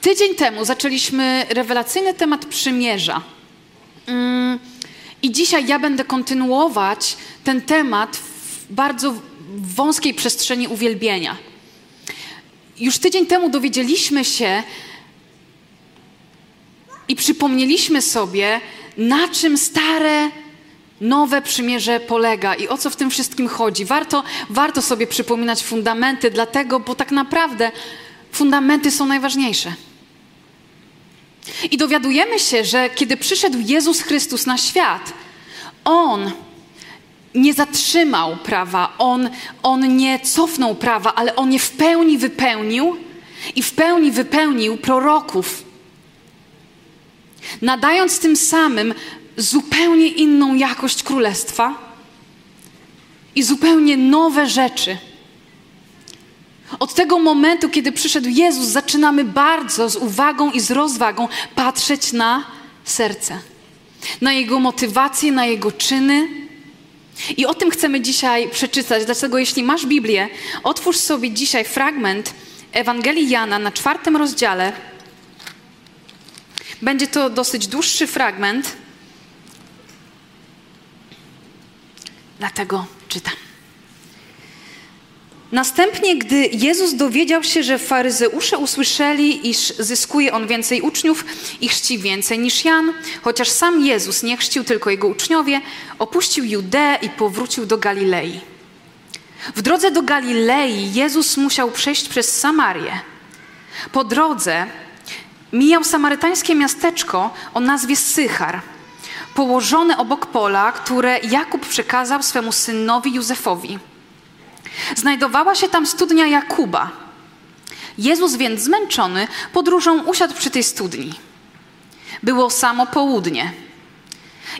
Tydzień temu zaczęliśmy rewelacyjny temat przymierza. Mm, I dzisiaj ja będę kontynuować ten temat w bardzo wąskiej przestrzeni uwielbienia. Już tydzień temu dowiedzieliśmy się i przypomnieliśmy sobie, na czym stare, nowe przymierze polega i o co w tym wszystkim chodzi. Warto, warto sobie przypominać fundamenty, dlatego, bo tak naprawdę fundamenty są najważniejsze. I dowiadujemy się, że kiedy przyszedł Jezus Chrystus na świat, On nie zatrzymał prawa, on, on nie cofnął prawa, ale on je w pełni wypełnił i w pełni wypełnił proroków. Nadając tym samym zupełnie inną jakość królestwa i zupełnie nowe rzeczy. Od tego momentu, kiedy przyszedł Jezus, zaczynamy bardzo z uwagą i z rozwagą patrzeć na serce, na Jego motywacje, na Jego czyny. I o tym chcemy dzisiaj przeczytać. Dlatego, jeśli masz Biblię, otwórz sobie dzisiaj fragment Ewangelii Jana na czwartym rozdziale. Będzie to dosyć dłuższy fragment, dlatego czytam. Następnie, gdy Jezus dowiedział się, że faryzeusze usłyszeli, iż zyskuje on więcej uczniów i chrzci więcej niż Jan, chociaż sam Jezus nie chrzcił tylko jego uczniowie, opuścił Judeę i powrócił do Galilei. W drodze do Galilei Jezus musiał przejść przez Samarię. Po drodze mijał samarytańskie miasteczko o nazwie Sychar, położone obok pola, które Jakub przekazał swemu synowi Józefowi. Znajdowała się tam studnia Jakuba. Jezus więc zmęczony podróżą usiadł przy tej studni. Było samo południe.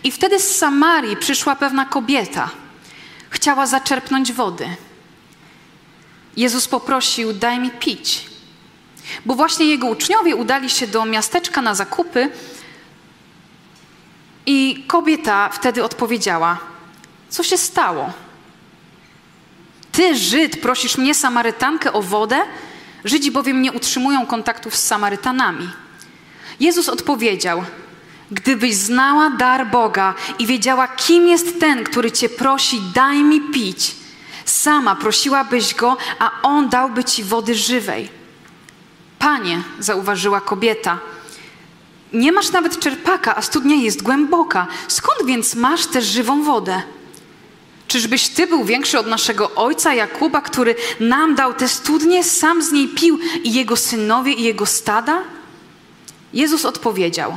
I wtedy z Samarii przyszła pewna kobieta. Chciała zaczerpnąć wody. Jezus poprosił: Daj mi pić. Bo właśnie jego uczniowie udali się do miasteczka na zakupy. I kobieta wtedy odpowiedziała: Co się stało? Ty, Żyd, prosisz mnie, Samarytankę, o wodę? Żydzi bowiem nie utrzymują kontaktów z Samarytanami. Jezus odpowiedział: Gdybyś znała dar Boga i wiedziała, kim jest ten, który cię prosi, daj mi pić, sama prosiłabyś go, a on dałby ci wody żywej. Panie, zauważyła kobieta, nie masz nawet czerpaka, a studnia jest głęboka. Skąd więc masz tę żywą wodę? Czyżbyś ty był większy od naszego ojca Jakuba, który nam dał tę studnię, sam z niej pił i jego synowie i jego stada? Jezus odpowiedział: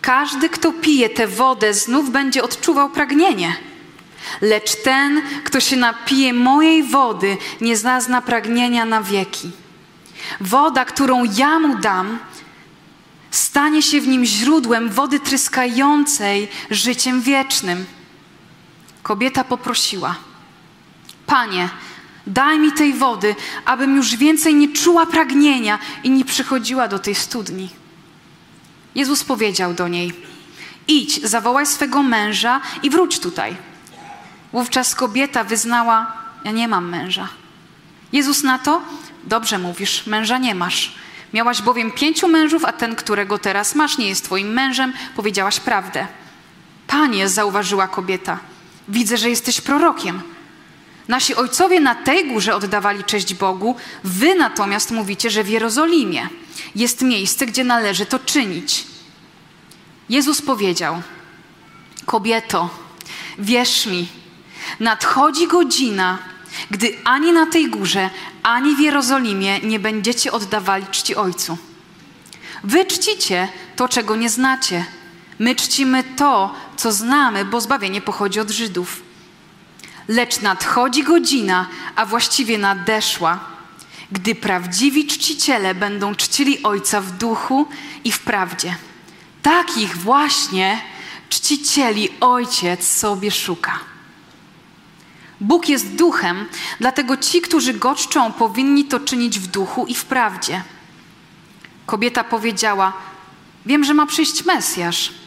Każdy, kto pije tę wodę, znów będzie odczuwał pragnienie. Lecz ten, kto się napije mojej wody, nie zazna pragnienia na wieki. Woda, którą ja mu dam, stanie się w nim źródłem wody tryskającej życiem wiecznym. Kobieta poprosiła: Panie, daj mi tej wody, abym już więcej nie czuła pragnienia i nie przychodziła do tej studni. Jezus powiedział do niej: Idź, zawołaj swego męża i wróć tutaj. Wówczas kobieta wyznała: Ja nie mam męża. Jezus na to: Dobrze mówisz, męża nie masz. Miałaś bowiem pięciu mężów, a ten, którego teraz masz, nie jest twoim mężem, powiedziałaś prawdę. Panie, zauważyła kobieta, widzę, że jesteś prorokiem. Nasi ojcowie na tej górze oddawali cześć Bogu, wy natomiast mówicie, że w Jerozolimie jest miejsce, gdzie należy to czynić. Jezus powiedział: Kobieto, wierz mi, nadchodzi godzina, gdy ani na tej górze, ani w Jerozolimie nie będziecie oddawali czci Ojcu. Wy czcicie to, czego nie znacie. My czcimy to, co znamy, bo zbawienie pochodzi od Żydów. Lecz nadchodzi godzina, a właściwie nadeszła, gdy prawdziwi czciciele będą czcili Ojca w duchu i w prawdzie. Takich właśnie czcicieli Ojciec sobie szuka. Bóg jest duchem, dlatego ci, którzy go czczą, powinni to czynić w duchu i w prawdzie. Kobieta powiedziała: Wiem, że ma przyjść Mesjasz.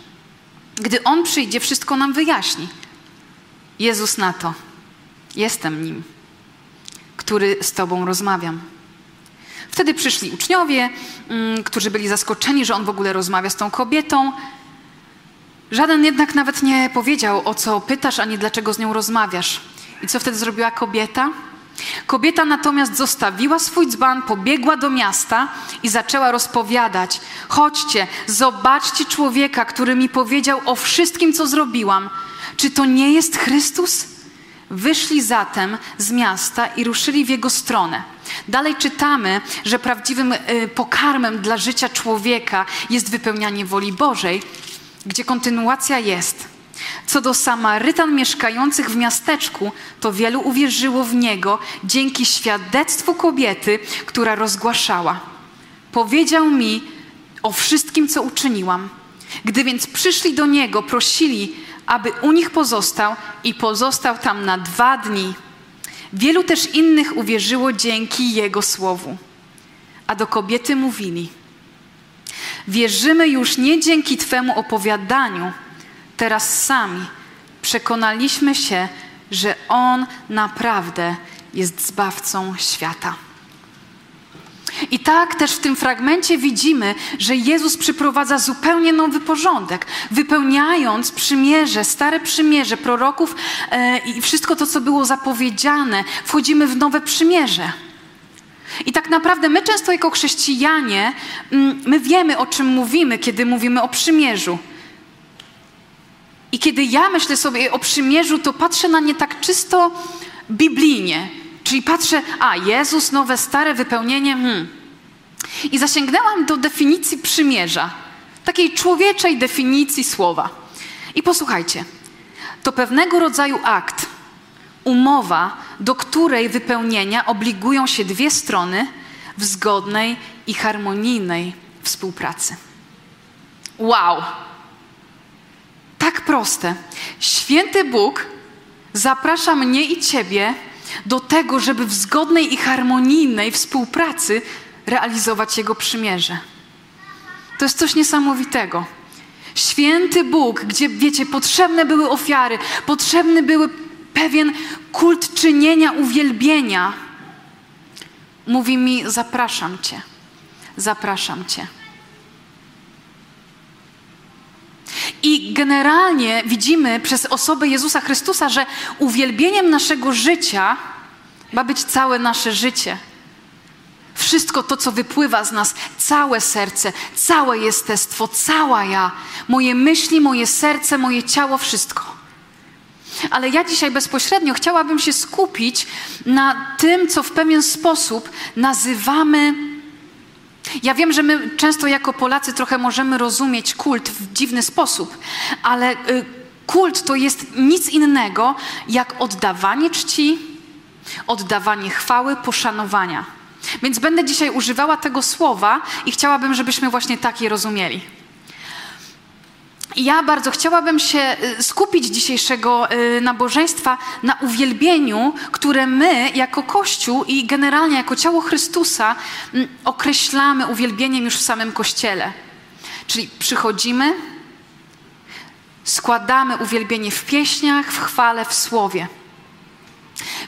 Gdy on przyjdzie, wszystko nam wyjaśni. Jezus na to: Jestem nim, który z Tobą rozmawiam. Wtedy przyszli uczniowie, mm, którzy byli zaskoczeni, że on w ogóle rozmawia z tą kobietą. Żaden jednak nawet nie powiedział, o co pytasz, ani dlaczego z nią rozmawiasz. I co wtedy zrobiła kobieta? Kobieta natomiast zostawiła swój dzban, pobiegła do miasta i zaczęła rozpowiadać: Chodźcie, zobaczcie człowieka, który mi powiedział o wszystkim, co zrobiłam. Czy to nie jest Chrystus? Wyszli zatem z miasta i ruszyli w jego stronę. Dalej czytamy, że prawdziwym y, pokarmem dla życia człowieka jest wypełnianie woli Bożej, gdzie kontynuacja jest. Co do Samarytan mieszkających w miasteczku, to wielu uwierzyło w niego dzięki świadectwu kobiety, która rozgłaszała. Powiedział mi o wszystkim, co uczyniłam. Gdy więc przyszli do niego, prosili, aby u nich pozostał i pozostał tam na dwa dni. Wielu też innych uwierzyło dzięki jego słowu. A do kobiety mówili: Wierzymy już nie dzięki Twemu opowiadaniu, teraz sami przekonaliśmy się, że On naprawdę jest zbawcą świata. I tak też w tym fragmencie widzimy, że Jezus przyprowadza zupełnie nowy porządek, wypełniając przymierze, stare przymierze proroków e, i wszystko to, co było zapowiedziane, wchodzimy w nowe przymierze. I tak naprawdę my często jako chrześcijanie, mm, my wiemy o czym mówimy, kiedy mówimy o przymierzu. I kiedy ja myślę sobie o przymierzu, to patrzę na nie tak czysto biblijnie. Czyli patrzę, a Jezus, nowe, stare wypełnienie. Hmm. I zasięgnęłam do definicji przymierza, takiej człowieczej definicji słowa. I posłuchajcie, to pewnego rodzaju akt, umowa, do której wypełnienia obligują się dwie strony w zgodnej i harmonijnej współpracy. Wow! Tak proste. Święty Bóg zaprasza mnie i Ciebie do tego, żeby w zgodnej i harmonijnej współpracy realizować Jego przymierze. To jest coś niesamowitego. Święty Bóg, gdzie wiecie, potrzebne były ofiary, potrzebny były pewien kult czynienia, uwielbienia, mówi mi: Zapraszam Cię, zapraszam Cię. I generalnie widzimy przez osobę Jezusa Chrystusa, że uwielbieniem naszego życia ma być całe nasze życie. Wszystko to, co wypływa z nas, całe serce, całe jestestwo, cała ja, moje myśli, moje serce, moje ciało, wszystko. Ale ja dzisiaj bezpośrednio chciałabym się skupić na tym, co w pewien sposób nazywamy ja wiem, że my często jako Polacy trochę możemy rozumieć kult w dziwny sposób, ale y, kult to jest nic innego jak oddawanie czci, oddawanie chwały, poszanowania. Więc będę dzisiaj używała tego słowa i chciałabym, żebyśmy właśnie tak je rozumieli. Ja bardzo chciałabym się y, skupić dzisiejszego y, nabożeństwa na uwielbieniu, które my jako Kościół i generalnie jako ciało Chrystusa mm, określamy uwielbieniem już w samym Kościele. Czyli przychodzimy, składamy uwielbienie w pieśniach, w chwale, w słowie.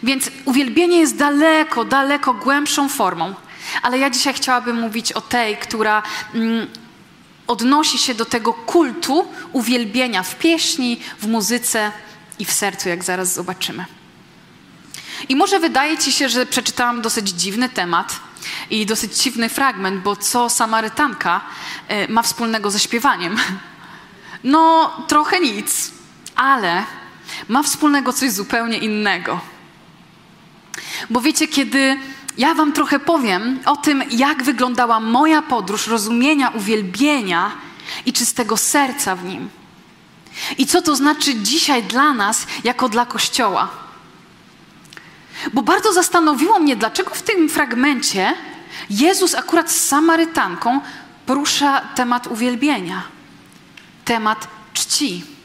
Więc uwielbienie jest daleko, daleko głębszą formą. Ale ja dzisiaj chciałabym mówić o tej, która mm, odnosi się do tego kultu uwielbienia w pieśni, w muzyce i w sercu, jak zaraz zobaczymy. I może wydaje ci się, że przeczytałam dosyć dziwny temat i dosyć dziwny fragment, bo co Samarytanka e, ma wspólnego ze śpiewaniem? No, trochę nic, ale ma wspólnego coś zupełnie innego. Bo wiecie, kiedy ja Wam trochę powiem o tym, jak wyglądała moja podróż rozumienia uwielbienia i czystego serca w nim. I co to znaczy dzisiaj dla nas, jako dla Kościoła. Bo bardzo zastanowiło mnie, dlaczego w tym fragmencie Jezus akurat z Samarytanką porusza temat uwielbienia, temat czci.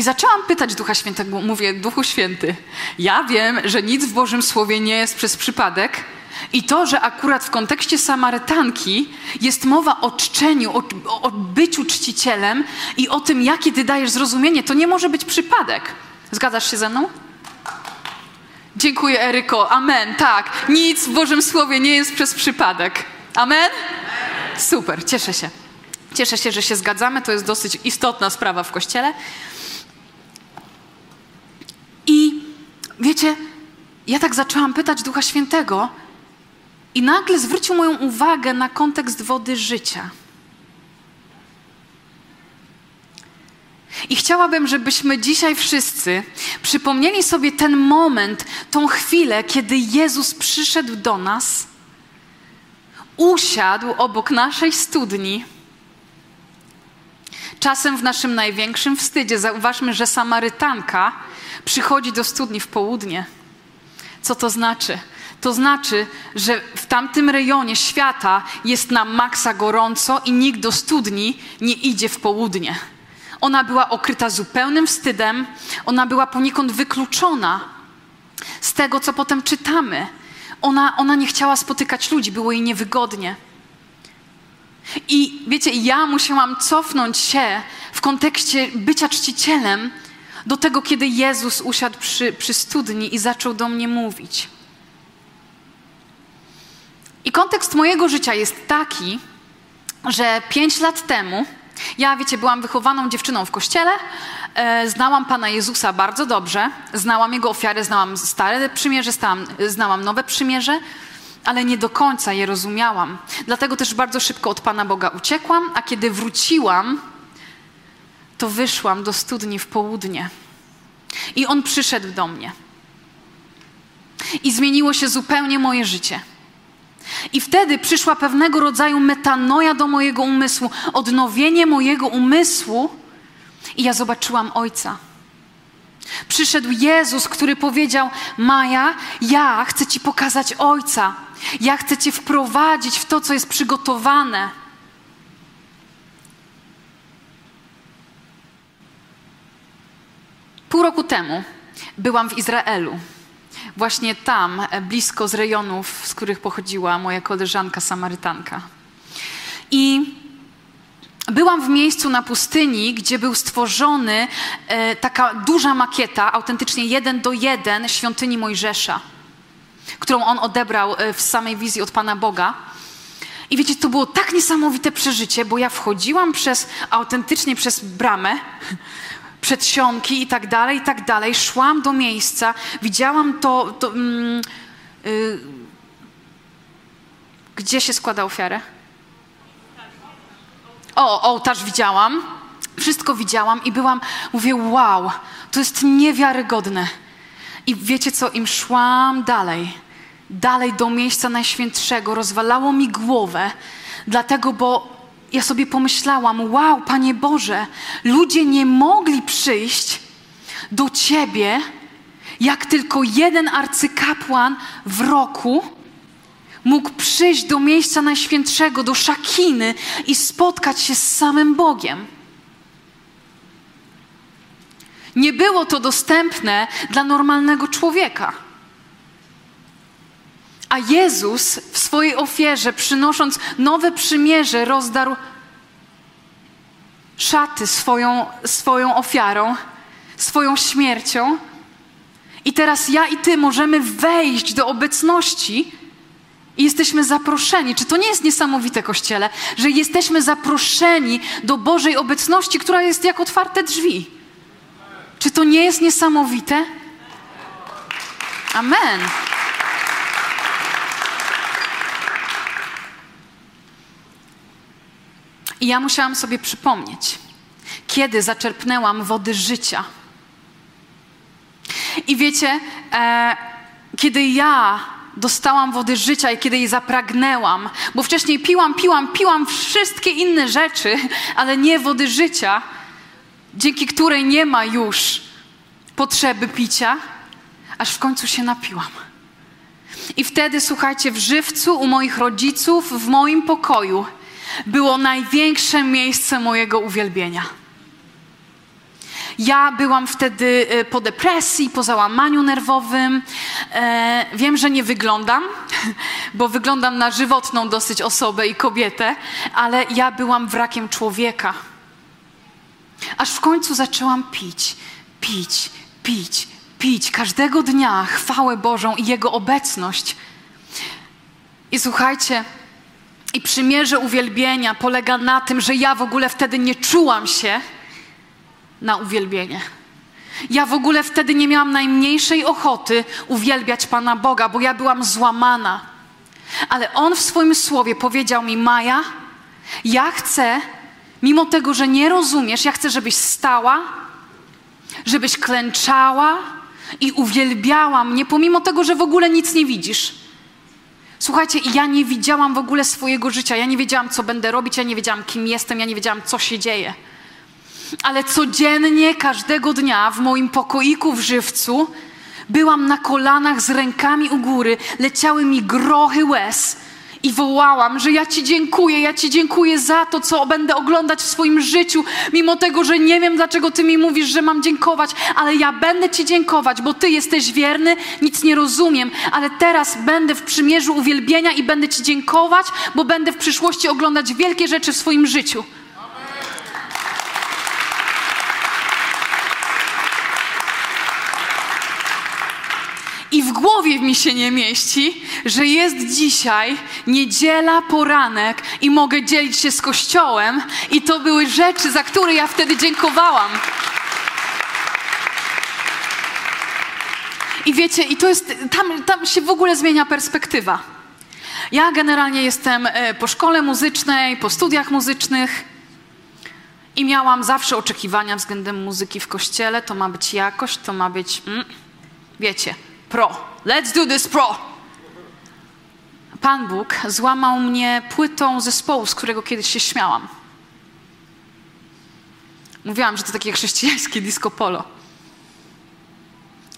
I zaczęłam pytać Ducha Świętego, mówię, Duchu Święty, ja wiem, że nic w Bożym Słowie nie jest przez przypadek i to, że akurat w kontekście Samarytanki jest mowa o czczeniu, o, o byciu czcicielem i o tym, jakie ty dajesz zrozumienie, to nie może być przypadek. Zgadzasz się ze mną? Dziękuję, Eryko. Amen. Tak. Nic w Bożym Słowie nie jest przez przypadek. Amen? Super, cieszę się. Cieszę się, że się zgadzamy. To jest dosyć istotna sprawa w kościele. I wiecie, ja tak zaczęłam pytać Ducha Świętego, i nagle zwrócił moją uwagę na kontekst wody życia. I chciałabym, żebyśmy dzisiaj wszyscy przypomnieli sobie ten moment, tą chwilę, kiedy Jezus przyszedł do nas, usiadł obok naszej studni. Czasem w naszym największym wstydzie zauważmy, że Samarytanka przychodzi do studni w południe. Co to znaczy? To znaczy, że w tamtym rejonie świata jest na maksa gorąco i nikt do studni nie idzie w południe. Ona była okryta zupełnym wstydem, ona była poniekąd wykluczona z tego, co potem czytamy. Ona, ona nie chciała spotykać ludzi, było jej niewygodnie. I wiecie, ja musiałam cofnąć się w kontekście bycia czcicielem do tego, kiedy Jezus usiadł przy, przy studni i zaczął do mnie mówić. I kontekst mojego życia jest taki, że pięć lat temu, ja wiecie, byłam wychowaną dziewczyną w kościele, e, znałam Pana Jezusa bardzo dobrze, znałam Jego ofiary, znałam Stare Przymierze, znałam, znałam Nowe Przymierze, ale nie do końca je rozumiałam. Dlatego też bardzo szybko od Pana Boga uciekłam, a kiedy wróciłam, to wyszłam do studni w południe. I On przyszedł do mnie. I zmieniło się zupełnie moje życie. I wtedy przyszła pewnego rodzaju metanoja do mojego umysłu, odnowienie mojego umysłu, i ja zobaczyłam Ojca. Przyszedł Jezus, który powiedział: Maja, ja chcę Ci pokazać Ojca. Ja chcę Cię wprowadzić w to, co jest przygotowane. Pół roku temu byłam w Izraelu właśnie tam, e, blisko z rejonów, z których pochodziła moja koleżanka Samarytanka. I byłam w miejscu na pustyni, gdzie był stworzony e, taka duża makieta, autentycznie jeden do jeden świątyni Mojżesza, którą on odebrał e, w samej wizji od Pana Boga. I wiecie, to było tak niesamowite przeżycie, bo ja wchodziłam przez, autentycznie przez bramę, przedsionki i tak dalej, i tak dalej. Szłam do miejsca, widziałam to, to mm, y, gdzie się składa ofiarę? O, ołtarz widziałam, wszystko widziałam i byłam, mówię, wow, to jest niewiarygodne. I wiecie co, im szłam dalej, dalej do miejsca najświętszego, rozwalało mi głowę, dlatego, bo ja sobie pomyślałam: Wow, Panie Boże, ludzie nie mogli przyjść do Ciebie, jak tylko jeden arcykapłan w roku mógł przyjść do miejsca najświętszego, do Szakiny i spotkać się z samym Bogiem. Nie było to dostępne dla normalnego człowieka. A Jezus w swojej ofierze, przynosząc nowe przymierze, rozdarł szaty swoją, swoją ofiarą, swoją śmiercią. I teraz ja i ty możemy wejść do obecności i jesteśmy zaproszeni. Czy to nie jest niesamowite, Kościele, że jesteśmy zaproszeni do Bożej obecności, która jest jak otwarte drzwi? Czy to nie jest niesamowite? Amen. I ja musiałam sobie przypomnieć, kiedy zaczerpnęłam wody życia. I wiecie, e, kiedy ja dostałam wody życia i kiedy jej zapragnęłam, bo wcześniej piłam, piłam, piłam wszystkie inne rzeczy, ale nie wody życia, dzięki której nie ma już potrzeby picia, aż w końcu się napiłam. I wtedy, słuchajcie, w żywcu u moich rodziców, w moim pokoju, było największe miejsce mojego uwielbienia. Ja byłam wtedy e, po depresji, po załamaniu nerwowym. E, wiem, że nie wyglądam, bo wyglądam na żywotną dosyć osobę i kobietę, ale ja byłam wrakiem człowieka. Aż w końcu zaczęłam pić, pić, pić, pić każdego dnia chwałę Bożą i Jego obecność. I słuchajcie, i przymierze uwielbienia polega na tym, że ja w ogóle wtedy nie czułam się na uwielbienie. Ja w ogóle wtedy nie miałam najmniejszej ochoty uwielbiać Pana Boga, bo ja byłam złamana. Ale On w swoim słowie powiedział mi: Maja, ja chcę, mimo tego, że nie rozumiesz, ja chcę, żebyś stała, żebyś klęczała i uwielbiała mnie, pomimo tego, że w ogóle nic nie widzisz. Słuchajcie, ja nie widziałam w ogóle swojego życia, ja nie wiedziałam, co będę robić, ja nie wiedziałam, kim jestem, ja nie wiedziałam, co się dzieje. Ale codziennie, każdego dnia w moim pokoiku w żywcu byłam na kolanach z rękami u góry, leciały mi grochy łez i wołałam, że ja Ci dziękuję, ja Ci dziękuję za to, co będę oglądać w swoim życiu, mimo tego, że nie wiem, dlaczego Ty mi mówisz, że mam dziękować, ale ja będę Ci dziękować, bo Ty jesteś wierny, nic nie rozumiem, ale teraz będę w przymierzu uwielbienia i będę Ci dziękować, bo będę w przyszłości oglądać wielkie rzeczy w swoim życiu. I w głowie mi się nie mieści, że jest dzisiaj niedziela, poranek i mogę dzielić się z Kościołem, i to były rzeczy, za które ja wtedy dziękowałam. I wiecie, i to jest, tam, tam się w ogóle zmienia perspektywa. Ja generalnie jestem e, po szkole muzycznej, po studiach muzycznych i miałam zawsze oczekiwania względem muzyki w kościele. To ma być jakość, to ma być, mm, wiecie, pro. Let's do this pro. Pan Bóg złamał mnie płytą zespołu, z którego kiedyś się śmiałam. Mówiłam, że to takie chrześcijańskie disco polo.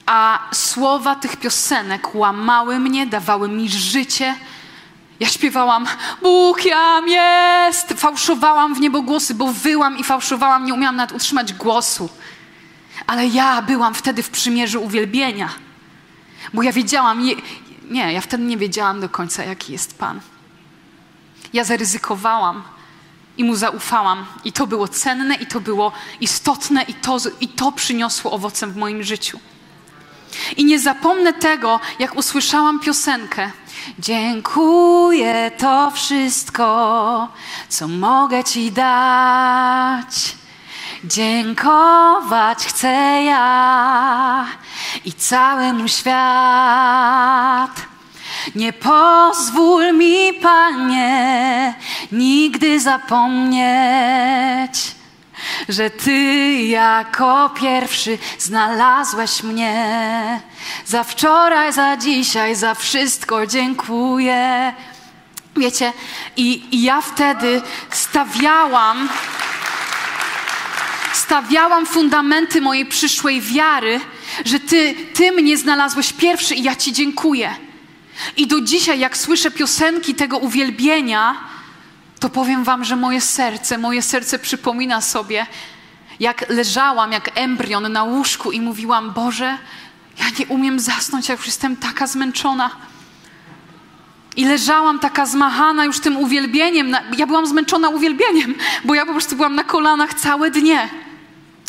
A słowa tych piosenek łamały mnie, dawały mi życie. Ja śpiewałam, Bóg jam jest. Fałszowałam w niebogłosy, bo wyłam i fałszowałam, nie umiałam nawet utrzymać głosu. Ale ja byłam wtedy w przymierzu uwielbienia. Bo ja wiedziałam, nie, nie, ja wtedy nie wiedziałam do końca, jaki jest Pan. Ja zaryzykowałam i mu zaufałam. I to było cenne, i to było istotne, i to, i to przyniosło owoce w moim życiu. I nie zapomnę tego, jak usłyszałam piosenkę. Dziękuję to wszystko, co mogę Ci dać. Dziękować chcę ja i cały mój świat. Nie pozwól mi, Panie, nigdy zapomnieć, że Ty jako pierwszy znalazłeś mnie. Za wczoraj, za dzisiaj, za wszystko dziękuję. Wiecie, i, i ja wtedy stawiałam stawiałam fundamenty mojej przyszłej wiary, że ty, ty mnie znalazłeś pierwszy i ja Ci dziękuję. I do dzisiaj, jak słyszę piosenki tego uwielbienia, to powiem Wam, że moje serce, moje serce przypomina sobie, jak leżałam jak embrion na łóżku i mówiłam: Boże, ja nie umiem zasnąć, ja już jestem taka zmęczona. I leżałam taka zmachana już tym uwielbieniem. Ja byłam zmęczona uwielbieniem, bo ja po prostu byłam na kolanach całe dnie.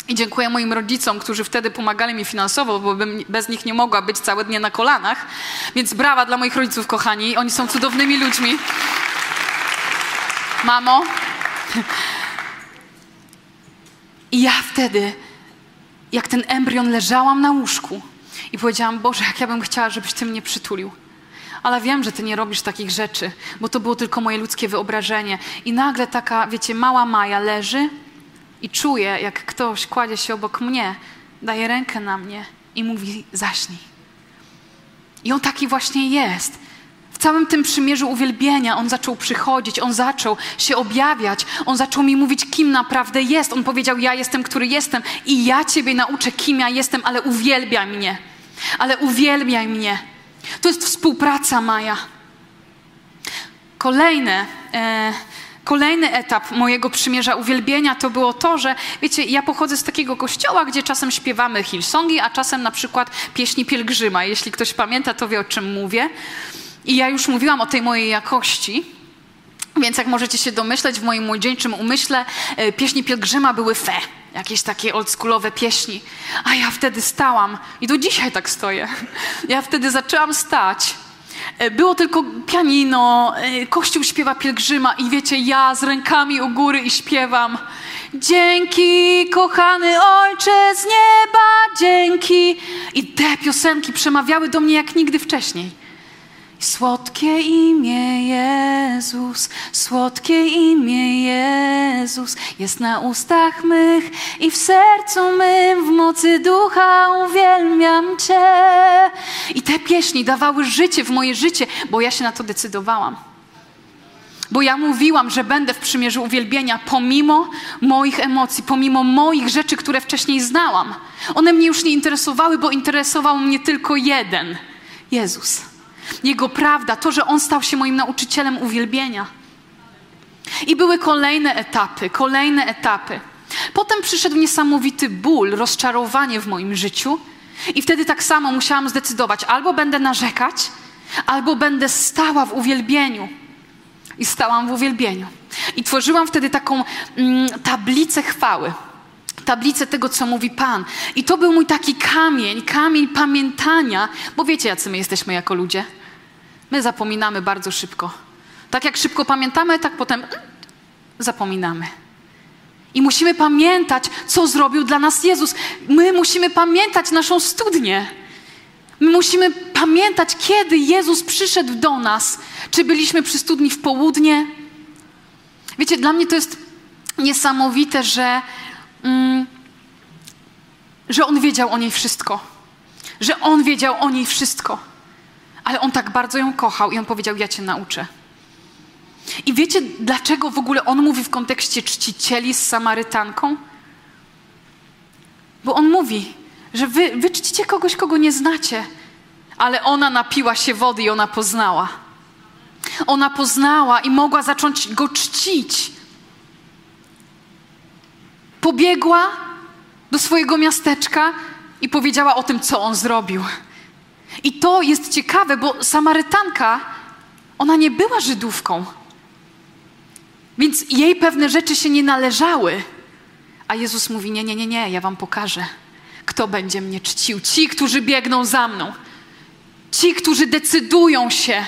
I dziękuję moim rodzicom, którzy wtedy pomagali mi finansowo, bo bym bez nich nie mogła być całe dnie na kolanach. Więc brawa dla moich rodziców, kochani. Oni są cudownymi ludźmi. Mamo. I ja wtedy, jak ten embrion, leżałam na łóżku i powiedziałam: Boże, jak ja bym chciała, żebyś Ty mnie przytulił. Ale wiem, że Ty nie robisz takich rzeczy, bo to było tylko moje ludzkie wyobrażenie. I nagle taka, wiecie, mała Maja leży i czuję, jak ktoś kładzie się obok mnie, daje rękę na mnie i mówi: Zaśnij. I on taki właśnie jest. W całym tym przymierzu uwielbienia on zaczął przychodzić, on zaczął się objawiać, on zaczął mi mówić, kim naprawdę jest. On powiedział: Ja jestem, który jestem, i ja Ciebie nauczę, kim ja jestem, ale uwielbiaj mnie. Ale uwielbiaj mnie. To jest współpraca, Maja. Kolejne. E, Kolejny etap mojego przymierza uwielbienia to było to, że wiecie, ja pochodzę z takiego kościoła, gdzie czasem śpiewamy Hillsongi, a czasem na przykład pieśni pielgrzyma. Jeśli ktoś pamięta, to wie o czym mówię. I ja już mówiłam o tej mojej jakości. Więc jak możecie się domyśleć, w moim młodzieńczym umyśle e, pieśni pielgrzyma były fe. jakieś takie oldschoolowe pieśni. A ja wtedy stałam i do dzisiaj tak stoję. Ja wtedy zaczęłam stać. E, było tylko pianino, e, kościół śpiewa pielgrzyma i wiecie, ja z rękami u góry i śpiewam. Dzięki, kochany Ojcze z nieba, dzięki. I te piosenki przemawiały do mnie jak nigdy wcześniej. Słodkie imię Jezus, słodkie imię Jezus jest na ustach mych i w sercu mym w mocy ducha uwielbiam Cię. I te pieśni dawały życie w moje życie, bo ja się na to decydowałam. Bo ja mówiłam, że będę w przymierzu uwielbienia pomimo moich emocji, pomimo moich rzeczy, które wcześniej znałam. One mnie już nie interesowały, bo interesował mnie tylko jeden Jezus. Jego prawda, to, że On stał się moim nauczycielem uwielbienia. I były kolejne etapy, kolejne etapy. Potem przyszedł niesamowity ból, rozczarowanie w moim życiu, i wtedy tak samo musiałam zdecydować: albo będę narzekać, albo będę stała w uwielbieniu. I stałam w uwielbieniu. I tworzyłam wtedy taką mm, tablicę chwały tablicę tego, co mówi Pan. I to był mój taki kamień, kamień pamiętania, bo wiecie, jacy my jesteśmy jako ludzie. My zapominamy bardzo szybko. Tak jak szybko pamiętamy, tak potem zapominamy. I musimy pamiętać, co zrobił dla nas Jezus. My musimy pamiętać naszą studnię. My musimy pamiętać, kiedy Jezus przyszedł do nas. Czy byliśmy przy studni w południe? Wiecie, dla mnie to jest niesamowite, że mm, że on wiedział o niej wszystko. Że on wiedział o niej wszystko. Ale on tak bardzo ją kochał i on powiedział: Ja cię nauczę. I wiecie, dlaczego w ogóle on mówi w kontekście czcicieli z Samarytanką? Bo on mówi, że wy, wy czcicie kogoś, kogo nie znacie, ale ona napiła się wody i ona poznała. Ona poznała i mogła zacząć go czcić pobiegła do swojego miasteczka i powiedziała o tym, co on zrobił. I to jest ciekawe, bo Samarytanka, ona nie była Żydówką. Więc jej pewne rzeczy się nie należały. A Jezus mówi: Nie, nie, nie, nie, ja wam pokażę, kto będzie mnie czcił. Ci, którzy biegną za mną. Ci, którzy decydują się.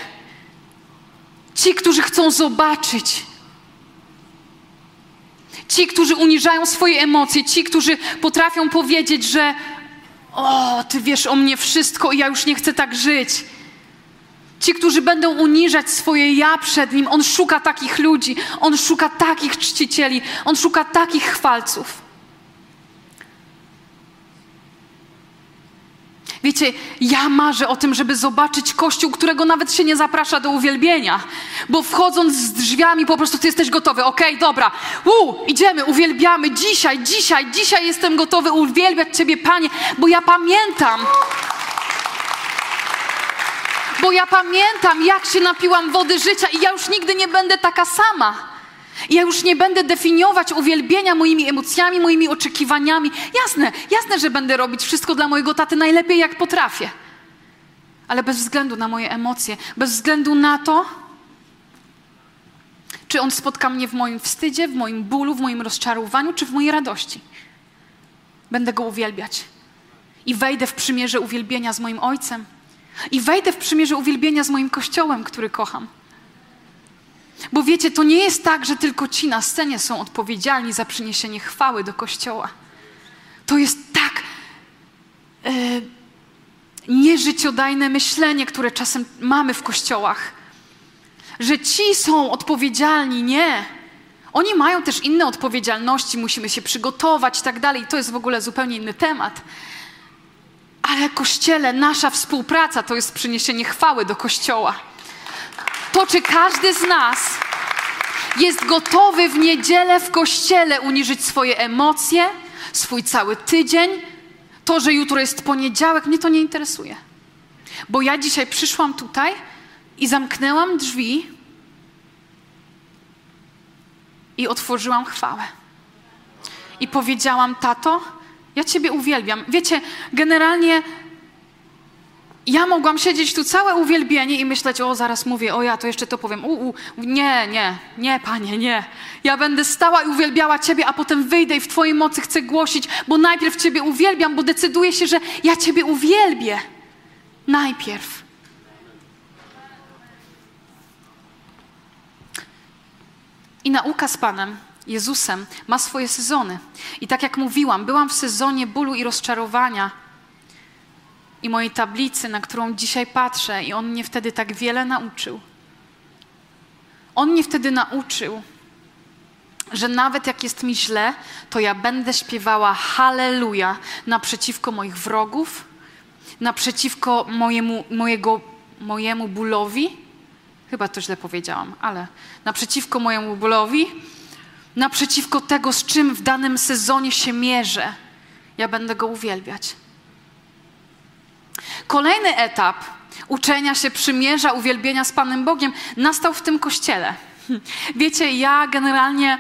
Ci, którzy chcą zobaczyć, Ci, którzy uniżają swoje emocje, ci, którzy potrafią powiedzieć, że o, ty wiesz o mnie wszystko i ja już nie chcę tak żyć. Ci, którzy będą uniżać swoje ja przed Nim, On szuka takich ludzi, On szuka takich czcicieli, On szuka takich chwalców. Wiecie, ja marzę o tym, żeby zobaczyć kościół, którego nawet się nie zaprasza do uwielbienia. Bo wchodząc z drzwiami po prostu ty jesteś gotowy. Okej, okay, dobra. U, idziemy, uwielbiamy. Dzisiaj, dzisiaj, dzisiaj jestem gotowy uwielbiać Ciebie, Panie, bo ja pamiętam. Bo ja pamiętam, jak się napiłam wody życia i ja już nigdy nie będę taka sama. I ja już nie będę definiować uwielbienia moimi emocjami, moimi oczekiwaniami. Jasne, jasne, że będę robić wszystko dla mojego taty najlepiej, jak potrafię. Ale bez względu na moje emocje, bez względu na to, czy on spotka mnie w moim wstydzie, w moim bólu, w moim rozczarowaniu, czy w mojej radości. Będę go uwielbiać. I wejdę w przymierze uwielbienia z moim ojcem. I wejdę w przymierze uwielbienia z moim kościołem, który kocham. Bo wiecie, to nie jest tak, że tylko ci na scenie są odpowiedzialni za przyniesienie chwały do kościoła. To jest tak e, nieżyciodajne myślenie, które czasem mamy w kościołach, że ci są odpowiedzialni. Nie. Oni mają też inne odpowiedzialności, musimy się przygotować i tak dalej. To jest w ogóle zupełnie inny temat. Ale kościele, nasza współpraca to jest przyniesienie chwały do kościoła to czy każdy z nas jest gotowy w niedzielę w kościele uniżyć swoje emocje, swój cały tydzień, to, że jutro jest poniedziałek, mnie to nie interesuje. Bo ja dzisiaj przyszłam tutaj i zamknęłam drzwi i otworzyłam chwałę. I powiedziałam, tato, ja Ciebie uwielbiam. Wiecie, generalnie ja mogłam siedzieć tu całe uwielbienie i myśleć, o zaraz mówię, o ja to jeszcze to powiem. U, u, nie, nie, nie, panie, nie. Ja będę stała i uwielbiała Ciebie, a potem wyjdę i w Twojej mocy chcę głosić, bo najpierw Ciebie uwielbiam, bo decyduję się, że ja Ciebie uwielbię. Najpierw. I nauka z Panem Jezusem ma swoje sezony. I tak jak mówiłam, byłam w sezonie bólu i rozczarowania i mojej tablicy, na którą dzisiaj patrzę, i On mnie wtedy tak wiele nauczył. On mnie wtedy nauczył, że nawet jak jest mi źle, to ja będę śpiewała Halleluja naprzeciwko moich wrogów, naprzeciwko mojemu, mojego, mojemu bólowi. Chyba to źle powiedziałam, ale naprzeciwko mojemu bólowi, naprzeciwko tego, z czym w danym sezonie się mierzę. Ja będę go uwielbiać. Kolejny etap uczenia się przymierza, uwielbienia z Panem Bogiem nastał w tym kościele. Wiecie, ja generalnie,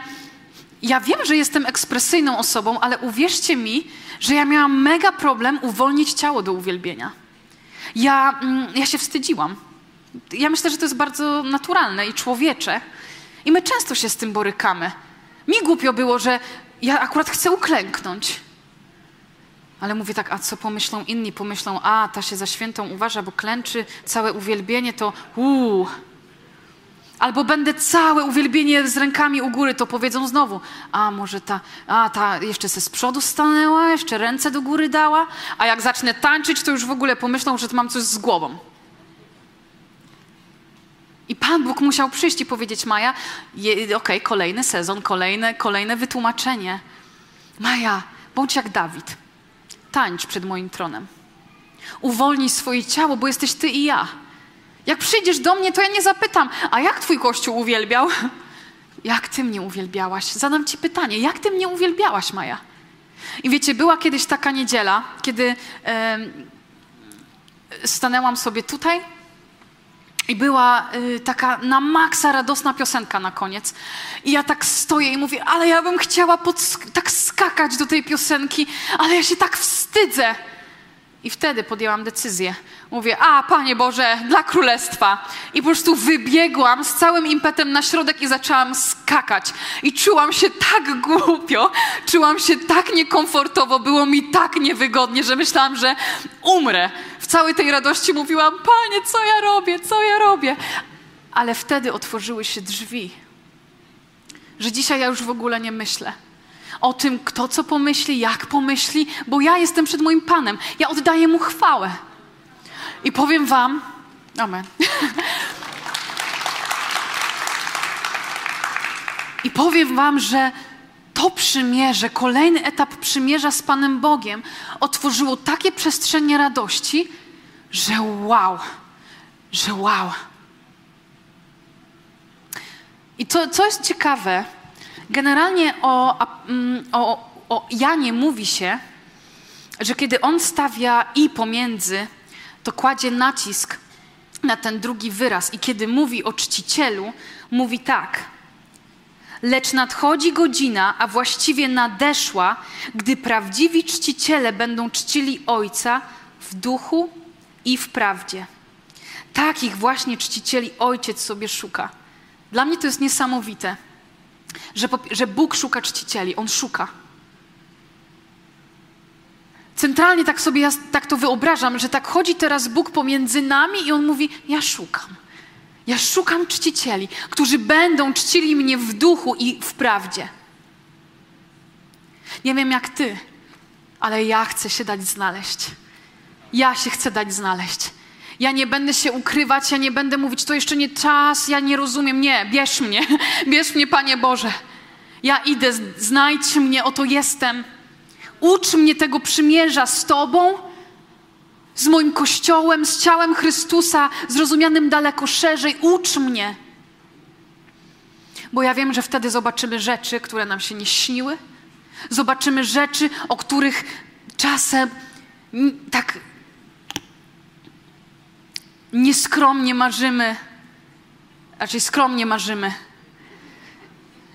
ja wiem, że jestem ekspresyjną osobą, ale uwierzcie mi, że ja miałam mega problem uwolnić ciało do uwielbienia. Ja, mm, ja się wstydziłam. Ja myślę, że to jest bardzo naturalne i człowiecze. I my często się z tym borykamy. Mi głupio było, że ja akurat chcę uklęknąć. Ale mówię tak, a co pomyślą inni? Pomyślą, a ta się za świętą uważa, bo klęczy, całe uwielbienie to uuu. Albo będę całe uwielbienie z rękami u góry, to powiedzą znowu, a może ta, a ta jeszcze se z przodu stanęła, jeszcze ręce do góry dała, a jak zacznę tańczyć, to już w ogóle pomyślą, że mam coś z głową. I Pan Bóg musiał przyjść i powiedzieć, Maja, okej, okay, kolejny sezon, kolejne, kolejne wytłumaczenie. Maja, bądź jak Dawid tańcz przed moim tronem. Uwolnij swoje ciało, bo jesteś ty i ja. Jak przyjdziesz do mnie, to ja nie zapytam, a jak twój kościół uwielbiał? Jak ty mnie uwielbiałaś? Zadam ci pytanie, jak ty mnie uwielbiałaś, Maja? I wiecie, była kiedyś taka niedziela, kiedy e, stanęłam sobie tutaj i była y, taka na maksa radosna piosenka na koniec. I ja tak stoję i mówię, ale ja bym chciała tak skakać do tej piosenki, ale ja się tak wstydzę. I wtedy podjęłam decyzję. Mówię, a Panie Boże, dla Królestwa. I po prostu wybiegłam z całym impetem na środek i zaczęłam skakać. I czułam się tak głupio, czułam się tak niekomfortowo, było mi tak niewygodnie, że myślałam, że umrę. W całej tej radości mówiłam, Panie, co ja robię, co ja robię? Ale wtedy otworzyły się drzwi, że dzisiaj ja już w ogóle nie myślę o tym, kto co pomyśli, jak pomyśli, bo ja jestem przed moim Panem. Ja oddaję Mu chwałę. I powiem Wam, Amen. I powiem Wam, że to przymierze, kolejny etap przymierza z Panem Bogiem otworzyło takie przestrzenie radości, że wow, że wow. I to, co jest ciekawe, Generalnie o, mm, o, o Janie mówi się, że kiedy on stawia i pomiędzy, to kładzie nacisk na ten drugi wyraz. I kiedy mówi o czcicielu, mówi tak. Lecz nadchodzi godzina, a właściwie nadeszła, gdy prawdziwi czciciele będą czcili Ojca w duchu i w prawdzie. Takich właśnie czcicieli Ojciec sobie szuka. Dla mnie to jest niesamowite że, że Bóg szuka czcicieli, On szuka. Centralnie tak sobie ja tak to wyobrażam, że tak chodzi teraz Bóg pomiędzy nami i On mówi: Ja szukam. Ja szukam czcicieli, którzy będą czcili mnie w duchu i w prawdzie. Nie wiem jak ty, ale ja chcę się dać znaleźć. Ja się chcę dać znaleźć. Ja nie będę się ukrywać, ja nie będę mówić, to jeszcze nie czas, ja nie rozumiem. Nie, bierz mnie, bierz mnie, Panie Boże. Ja idę, znajdź mnie, oto jestem. Ucz mnie tego przymierza z Tobą, z moim Kościołem, z ciałem Chrystusa, zrozumianym daleko szerzej. Ucz mnie. Bo ja wiem, że wtedy zobaczymy rzeczy, które nam się nie śniły. Zobaczymy rzeczy, o których czasem tak nieskromnie marzymy, raczej skromnie marzymy.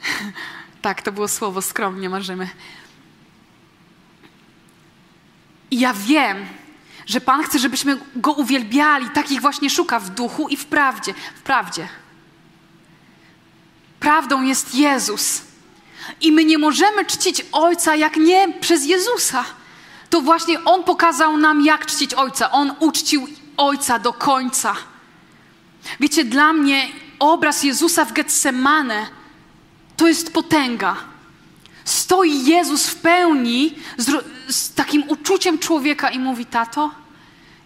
tak, to było słowo, skromnie marzymy. I ja wiem, Że Pan chce, żebyśmy Go uwielbiali, takich właśnie szuka w duchu i w prawdzie. W prawdzie. Prawdą jest Jezus. I my nie możemy czcić Ojca jak nie przez Jezusa. To właśnie On pokazał nam, jak czcić Ojca. On uczcił Ojca do końca. Wiecie, dla mnie obraz Jezusa w Getsemane to jest potęga. Stoi Jezus w pełni z, z takim uczuciem człowieka i mówi: Tato,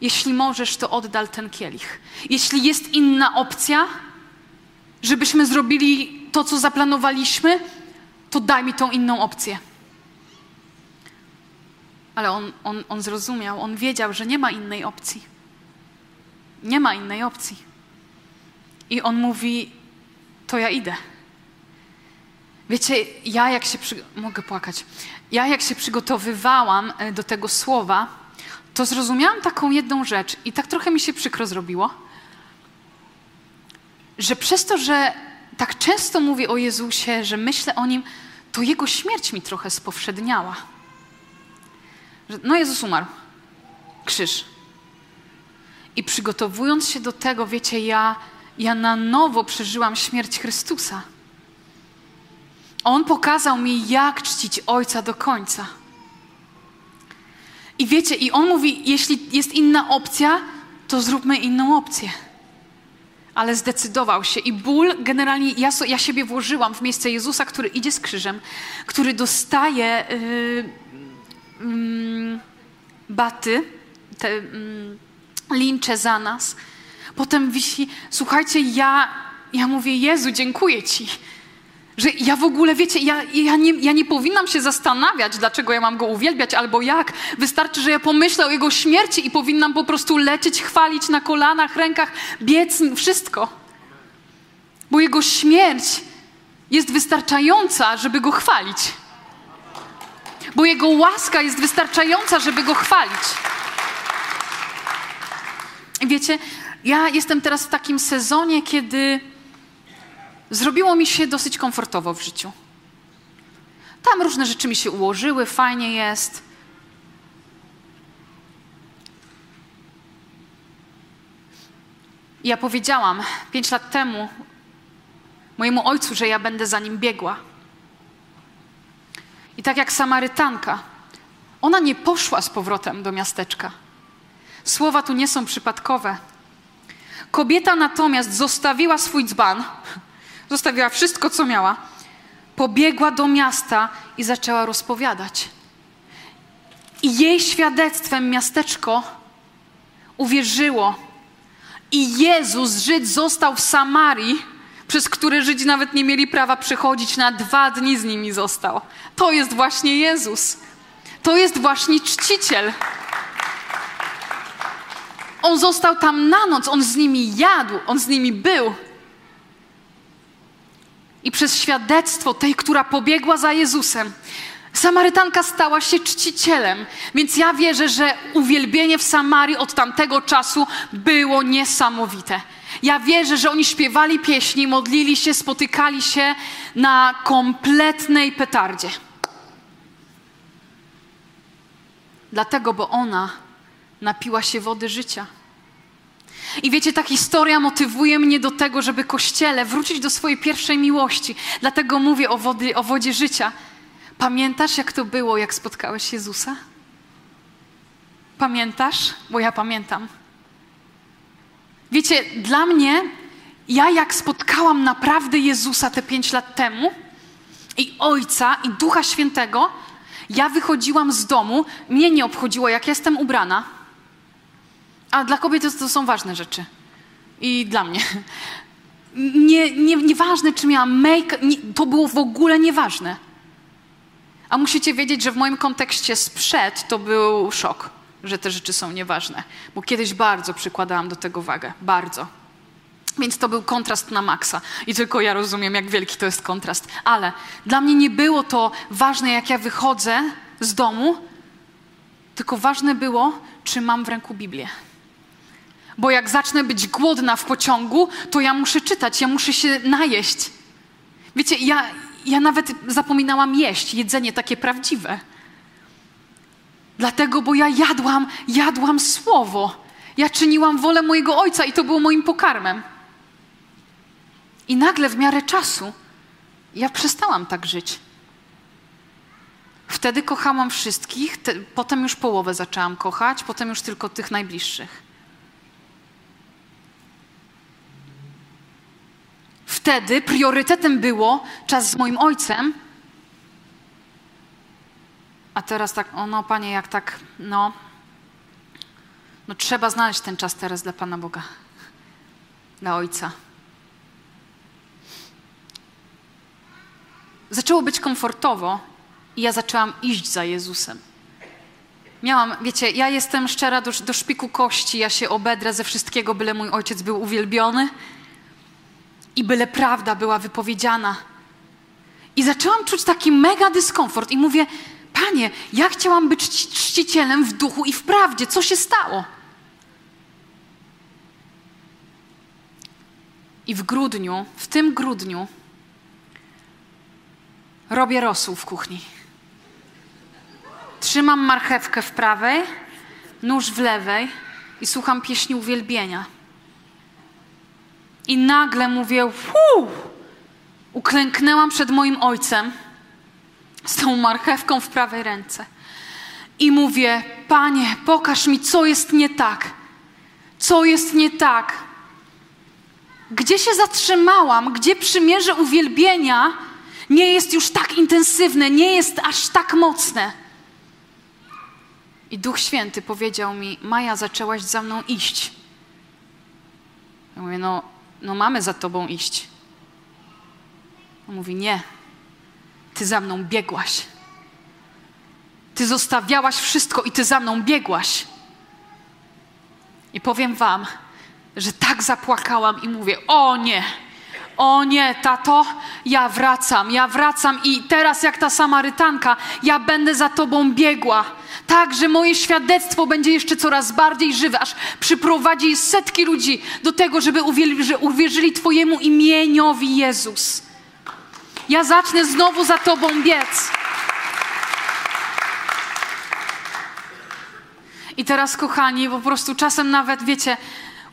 jeśli możesz, to oddal ten kielich. Jeśli jest inna opcja, żebyśmy zrobili to, co zaplanowaliśmy, to daj mi tą inną opcję. Ale on, on, on zrozumiał, on wiedział, że nie ma innej opcji. Nie ma innej opcji. I on mówi: To ja idę. Wiecie, ja jak się. Przy... Mogę płakać. Ja jak się przygotowywałam e, do tego słowa, to zrozumiałam taką jedną rzecz i tak trochę mi się przykro zrobiło, że przez to, że tak często mówię o Jezusie, że myślę o nim, to jego śmierć mi trochę spowszedniała. Że, no, Jezus umarł. Krzyż. I przygotowując się do tego, wiecie, ja, ja na nowo przeżyłam śmierć Chrystusa. On pokazał mi, jak czcić Ojca do końca. I wiecie, i on mówi, jeśli jest inna opcja, to zróbmy inną opcję. Ale zdecydował się i ból generalnie, ja, ja siebie włożyłam w miejsce Jezusa, który idzie z krzyżem, który dostaje yy, yy, baty, te yy, lincze za nas. Potem wisi, słuchajcie, ja, ja mówię, Jezu, dziękuję Ci że ja w ogóle, wiecie, ja, ja, nie, ja nie powinnam się zastanawiać, dlaczego ja mam go uwielbiać albo jak. Wystarczy, że ja pomyślę o jego śmierci i powinnam po prostu lecieć, chwalić na kolanach, rękach, biec, wszystko. Bo jego śmierć jest wystarczająca, żeby go chwalić. Bo jego łaska jest wystarczająca, żeby go chwalić. Wiecie, ja jestem teraz w takim sezonie, kiedy zrobiło mi się dosyć komfortowo w życiu. Tam różne rzeczy mi się ułożyły, fajnie jest. Ja powiedziałam pięć lat temu mojemu ojcu, że ja będę za nim biegła. I tak jak Samarytanka, ona nie poszła z powrotem do miasteczka. Słowa tu nie są przypadkowe. Kobieta natomiast zostawiła swój dzban, Zostawiła wszystko, co miała. Pobiegła do miasta i zaczęła rozpowiadać. I jej świadectwem miasteczko uwierzyło. I Jezus, Żyd, został w Samarii, przez które Żydzi nawet nie mieli prawa przychodzić, na dwa dni z nimi został. To jest właśnie Jezus. To jest właśnie czciciel. On został tam na noc, on z nimi jadł, on z nimi był i przez świadectwo tej, która pobiegła za Jezusem, Samarytanka stała się czcicielem. Więc ja wierzę, że uwielbienie w Samarii od tamtego czasu było niesamowite. Ja wierzę, że oni śpiewali pieśni, modlili się, spotykali się na kompletnej petardzie. Dlatego, bo ona napiła się wody życia. I wiecie, ta historia motywuje mnie do tego, żeby Kościele wrócić do swojej pierwszej miłości. Dlatego mówię o, wody, o wodzie życia. Pamiętasz, jak to było, jak spotkałeś Jezusa? Pamiętasz? Bo ja pamiętam. Wiecie, dla mnie, ja jak spotkałam naprawdę Jezusa te pięć lat temu, i Ojca, i Ducha Świętego, ja wychodziłam z domu, mnie nie obchodziło, jak jestem ubrana a dla kobiet to, to są ważne rzeczy. I dla mnie. Nie, nie, nieważne, czy miałam make, nie, to było w ogóle nieważne. A musicie wiedzieć, że w moim kontekście sprzed to był szok, że te rzeczy są nieważne. Bo kiedyś bardzo przykładałam do tego wagę. Bardzo. Więc to był kontrast na maksa. I tylko ja rozumiem, jak wielki to jest kontrast. Ale dla mnie nie było to ważne, jak ja wychodzę z domu, tylko ważne było, czy mam w ręku Biblię. Bo jak zacznę być głodna w pociągu, to ja muszę czytać, ja muszę się najeść. Wiecie, ja, ja nawet zapominałam jeść, jedzenie takie prawdziwe. Dlatego, bo ja jadłam, jadłam słowo. Ja czyniłam wolę mojego ojca i to było moim pokarmem. I nagle w miarę czasu ja przestałam tak żyć. Wtedy kochałam wszystkich, te, potem już połowę zaczęłam kochać, potem już tylko tych najbliższych. Wtedy priorytetem było czas z moim ojcem, a teraz tak, o no panie, jak tak, no, no trzeba znaleźć ten czas teraz dla Pana Boga, dla Ojca. Zaczęło być komfortowo i ja zaczęłam iść za Jezusem. Miałam, wiecie, ja jestem szczera do, do szpiku kości, ja się obedrę ze wszystkiego, byle mój ojciec był uwielbiony i byle prawda była wypowiedziana. I zaczęłam czuć taki mega dyskomfort i mówię, Panie, ja chciałam być czcicielem w duchu i w prawdzie. Co się stało? I w grudniu, w tym grudniu, robię rosół w kuchni. Trzymam marchewkę w prawej, nóż w lewej i słucham pieśni uwielbienia. I nagle mówię, Fuu! uklęknęłam przed moim ojcem z tą marchewką w prawej ręce. I mówię, Panie, pokaż mi, co jest nie tak. Co jest nie tak? Gdzie się zatrzymałam? Gdzie przymierze uwielbienia nie jest już tak intensywne, nie jest aż tak mocne? I Duch Święty powiedział mi: Maja, zaczęłaś za mną iść. Ja mówię: No, no mamy za tobą iść. On mówi: Nie, ty za mną biegłaś. Ty zostawiałaś wszystko i ty za mną biegłaś. I powiem Wam, że tak zapłakałam i mówię: O nie, o nie, tato, ja wracam, ja wracam i teraz, jak ta Samarytanka, ja będę za Tobą biegła. Tak, że moje świadectwo będzie jeszcze coraz bardziej żywe, aż przyprowadzi setki ludzi do tego, żeby uwierzyli Twojemu imieniowi Jezus. Ja zacznę znowu za Tobą biec. I teraz, kochani, po prostu czasem nawet, wiecie,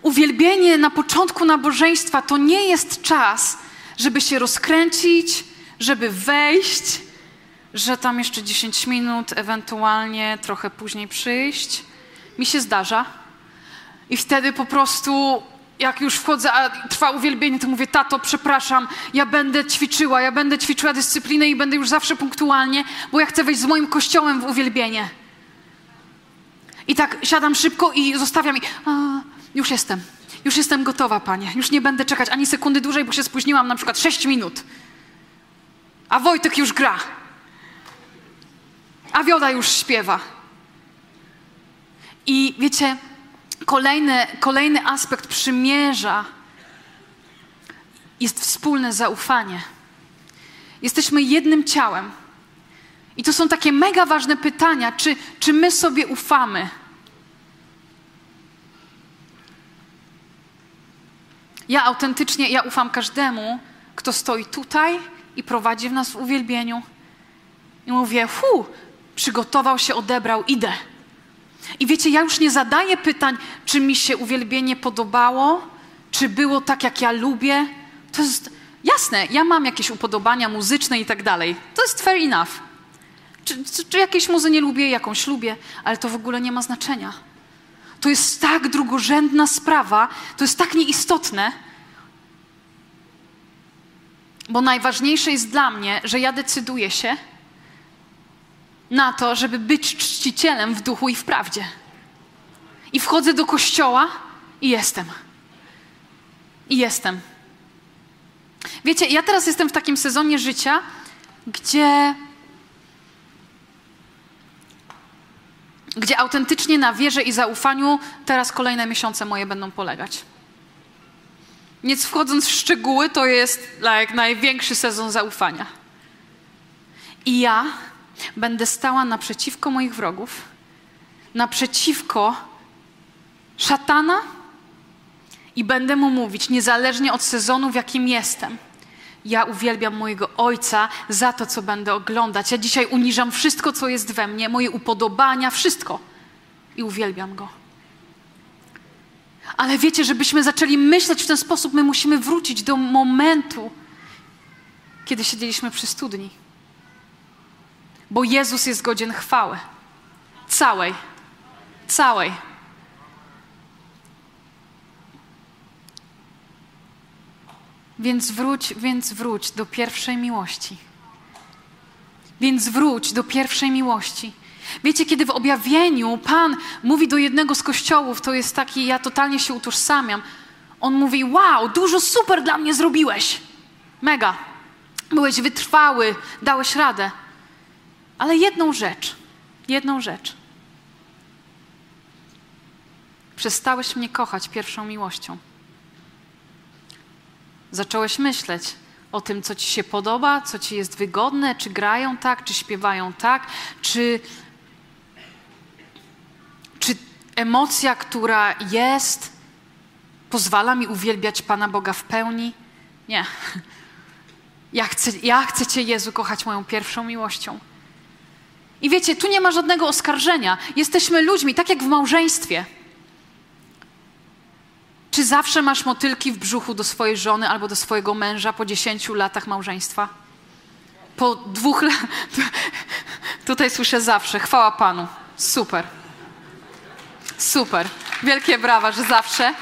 uwielbienie na początku nabożeństwa to nie jest czas, żeby się rozkręcić, żeby wejść, że tam jeszcze 10 minut, ewentualnie trochę później przyjść. Mi się zdarza. I wtedy po prostu, jak już wchodzę, a trwa uwielbienie, to mówię, tato, przepraszam, ja będę ćwiczyła, ja będę ćwiczyła dyscyplinę i będę już zawsze punktualnie, bo ja chcę wejść z moim kościołem w uwielbienie. I tak siadam szybko i zostawiam i a, już jestem. Już jestem gotowa, panie. Już nie będę czekać ani sekundy dłużej, bo się spóźniłam na przykład 6 minut. A Wojtek już gra. A Wioda już śpiewa. I wiecie, kolejny, kolejny aspekt przymierza jest wspólne zaufanie. Jesteśmy jednym ciałem. I to są takie mega ważne pytania, czy, czy my sobie ufamy? Ja autentycznie, ja ufam każdemu, kto stoi tutaj i prowadzi w nas w uwielbieniu. I mówię, fu, przygotował się, odebrał, idę. I wiecie, ja już nie zadaję pytań, czy mi się uwielbienie podobało, czy było tak, jak ja lubię. To jest jasne, ja mam jakieś upodobania muzyczne i tak dalej. To jest fair enough. Czy, czy, czy jakieś muzy nie lubię, jakąś lubię, ale to w ogóle nie ma znaczenia. To jest tak drugorzędna sprawa, to jest tak nieistotne, bo najważniejsze jest dla mnie, że ja decyduję się na to, żeby być czcicielem w duchu i w prawdzie. I wchodzę do kościoła i jestem. I jestem. Wiecie, ja teraz jestem w takim sezonie życia, gdzie gdzie autentycznie na wierze i zaufaniu teraz kolejne miesiące moje będą polegać. Nic wchodząc w szczegóły, to jest like, największy sezon zaufania. I ja będę stała naprzeciwko moich wrogów, naprzeciwko szatana i będę mu mówić, niezależnie od sezonu, w jakim jestem, Ja uwielbiam mojego Ojca za to, co będę oglądać. Ja dzisiaj uniżam wszystko, co jest we mnie, moje upodobania, wszystko. I uwielbiam Go. Ale wiecie, żebyśmy zaczęli myśleć w ten sposób, my musimy wrócić do momentu, kiedy siedzieliśmy przy studni. Bo Jezus jest godzien chwały. Całej. Całej. Więc wróć, więc wróć do pierwszej miłości. Więc wróć do pierwszej miłości. Wiecie, kiedy w objawieniu Pan mówi do jednego z kościołów, to jest taki, ja totalnie się utożsamiam. On mówi: Wow, dużo super dla mnie zrobiłeś. Mega. Byłeś wytrwały, dałeś radę. Ale jedną rzecz, jedną rzecz. Przestałeś mnie kochać pierwszą miłością. Zacząłeś myśleć o tym, co ci się podoba, co ci jest wygodne, czy grają tak, czy śpiewają tak, czy, czy emocja, która jest, pozwala mi uwielbiać Pana Boga w pełni. Nie. Ja chcę, ja chcę Cię, Jezu, kochać moją pierwszą miłością. I wiecie, tu nie ma żadnego oskarżenia. Jesteśmy ludźmi, tak jak w małżeństwie. Czy zawsze masz motylki w brzuchu do swojej żony albo do swojego męża po 10 latach małżeństwa? Po dwóch latach. Tutaj słyszę zawsze. Chwała Panu. Super. Super. Wielkie brawa, że zawsze.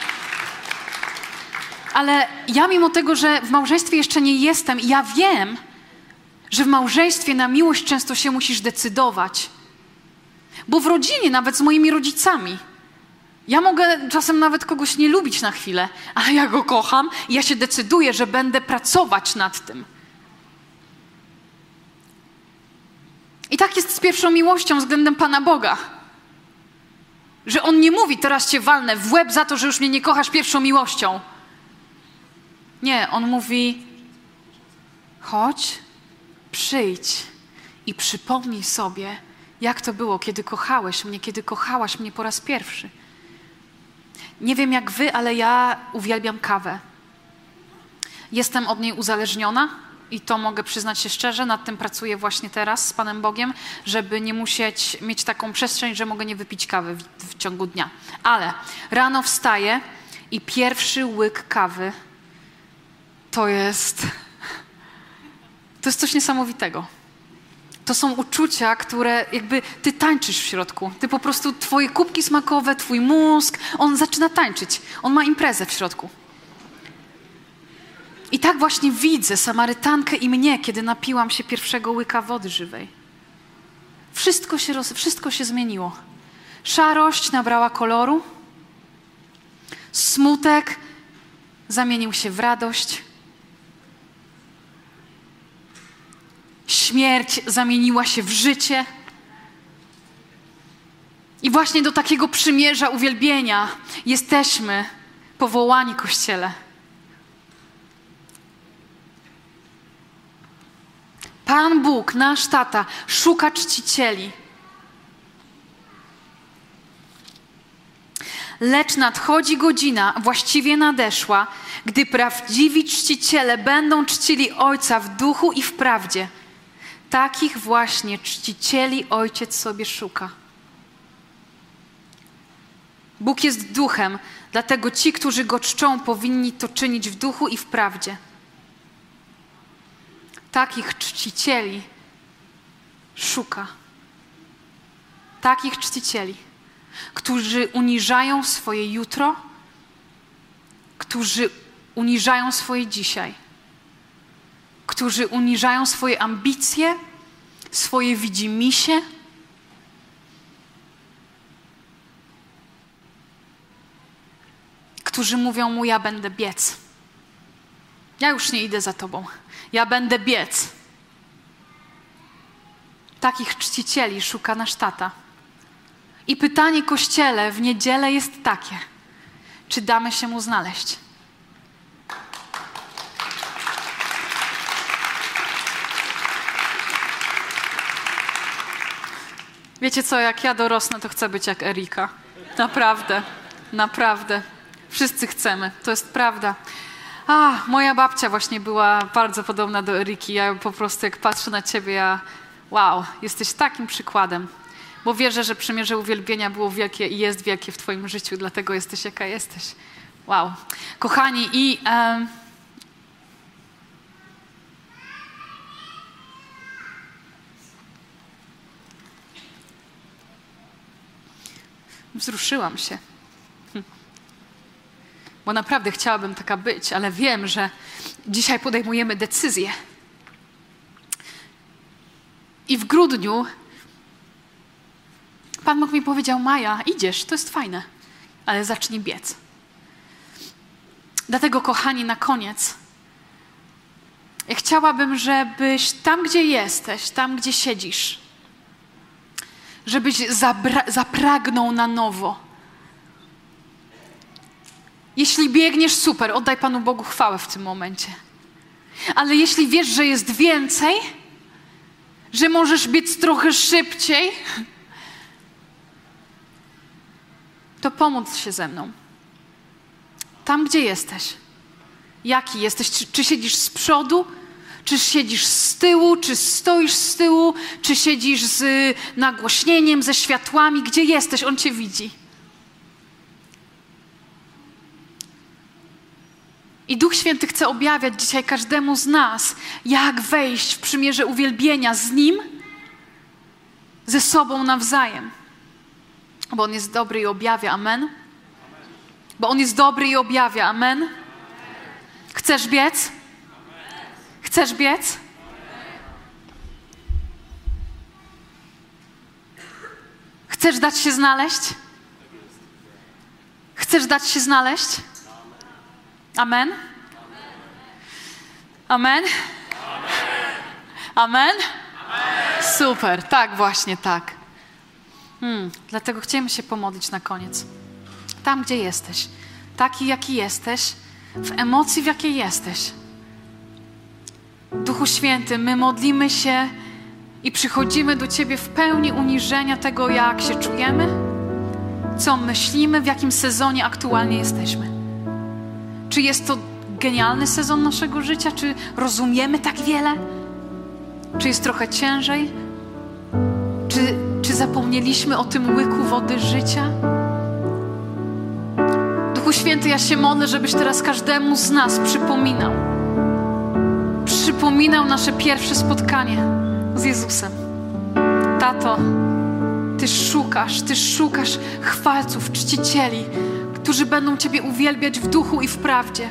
Ale ja mimo tego, że w małżeństwie jeszcze nie jestem, ja wiem, że w małżeństwie na miłość często się musisz decydować. Bo w rodzinie, nawet z moimi rodzicami, ja mogę czasem nawet kogoś nie lubić na chwilę, ale ja go kocham i ja się decyduję, że będę pracować nad tym. I tak jest z pierwszą miłością względem Pana Boga. Że On nie mówi, teraz cię walnę w łeb za to, że już mnie nie kochasz pierwszą miłością. Nie, On mówi, chodź, przyjdź i przypomnij sobie, jak to było, kiedy kochałeś mnie, kiedy kochałaś mnie po raz pierwszy. Nie wiem jak wy, ale ja uwielbiam kawę. Jestem od niej uzależniona i to mogę przyznać się szczerze. Nad tym pracuję właśnie teraz z Panem Bogiem, żeby nie musieć mieć taką przestrzeń, że mogę nie wypić kawy w, w ciągu dnia. Ale rano wstaję i pierwszy łyk kawy to jest. To jest coś niesamowitego to są uczucia, które jakby ty tańczysz w środku. Ty po prostu, twoje kubki smakowe, twój mózg, on zaczyna tańczyć. On ma imprezę w środku. I tak właśnie widzę Samarytankę i mnie, kiedy napiłam się pierwszego łyka wody żywej. Wszystko się, roz, wszystko się zmieniło. Szarość nabrała koloru, smutek zamienił się w radość, śmierć zamieniła się w życie. I właśnie do takiego przymierza uwielbienia jesteśmy powołani, Kościele. Pan Bóg, nasz tata, szuka czcicieli. Lecz nadchodzi godzina, właściwie nadeszła, gdy prawdziwi czciciele będą czcili Ojca w duchu i w prawdzie – Takich właśnie czcicieli Ojciec sobie szuka. Bóg jest duchem, dlatego ci, którzy go czczą, powinni to czynić w duchu i w prawdzie. Takich czcicieli szuka. Takich czcicieli, którzy uniżają swoje jutro, którzy uniżają swoje dzisiaj którzy uniżają swoje ambicje, swoje widzimisię. Którzy mówią mu: Ja będę biec. Ja już nie idę za tobą. Ja będę biec. Takich czcicieli szuka nasz tata. I pytanie kościele w niedzielę jest takie: czy damy się mu znaleźć? Wiecie co, jak ja dorosnę, to chcę być jak Erika. Naprawdę, naprawdę. Wszyscy chcemy, to jest prawda. A, moja babcia właśnie była bardzo podobna do Eriki. Ja po prostu jak patrzę na ciebie, ja wow, jesteś takim przykładem. Bo wierzę, że przymierze uwielbienia było wielkie i jest wielkie w twoim życiu, dlatego jesteś jaka jesteś. Wow. Kochani i... Um, wzruszyłam się bo naprawdę chciałabym taka być, ale wiem, że dzisiaj podejmujemy decyzję. I w grudniu Pan Bóg mi powiedział: Maja, idziesz, to jest fajne, ale zacznij biec. Dlatego, kochani, na koniec, ja chciałabym, żebyś tam, gdzie jesteś, tam, gdzie siedzisz, żebyś zapragnął na nowo jeśli biegniesz, super, oddaj Panu Bogu chwałę w tym momencie. Ale jeśli wiesz, że jest więcej, że możesz biec trochę szybciej, to pomóc się ze mną. Tam, gdzie jesteś. Jaki jesteś? Czy, czy siedzisz z przodu? Czy siedzisz z tyłu? Czy stoisz z tyłu? Czy siedzisz z nagłośnieniem, ze światłami? Gdzie jesteś? On cię widzi. I Duch Święty chce objawiać dzisiaj każdemu z nas, jak wejść w przymierze uwielbienia z Nim, ze sobą nawzajem. Bo On jest dobry i objawia. Amen. Bo On jest dobry i objawia. Amen. Chcesz biec? Chcesz biec? Chcesz dać się znaleźć? Chcesz dać się znaleźć? Amen? Amen? Amen? Super, tak, właśnie tak. Hmm, dlatego chcemy się pomodlić na koniec. Tam, gdzie jesteś, taki, jaki jesteś, w emocji, w jakiej jesteś. Duchu Święty, my modlimy się i przychodzimy do Ciebie w pełni uniżenia tego, jak się czujemy, co myślimy, w jakim sezonie aktualnie jesteśmy. Czy jest to genialny sezon naszego życia? Czy rozumiemy tak wiele? Czy jest trochę ciężej? Czy, czy zapomnieliśmy o tym łyku wody życia? Duchu Święty, ja się modlę, żebyś teraz każdemu z nas przypominał. Przypominał nasze pierwsze spotkanie z Jezusem. Tato, Ty szukasz, Ty szukasz chwalców, czcicieli, którzy będą Ciebie uwielbiać w duchu i w prawdzie.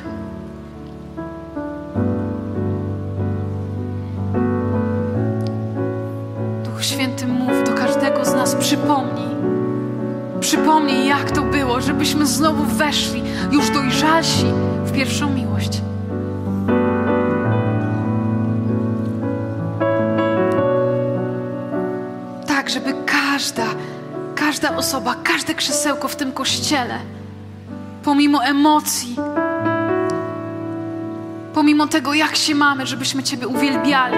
Duch Święty, mów do każdego z nas, przypomnij. Przypomnij, jak to było, żebyśmy znowu weszli, już dojrzalsi w pierwszą miłość. Każda, każda osoba, każde krzesełko w tym kościele pomimo emocji, pomimo tego, jak się mamy, żebyśmy Ciebie uwielbiali.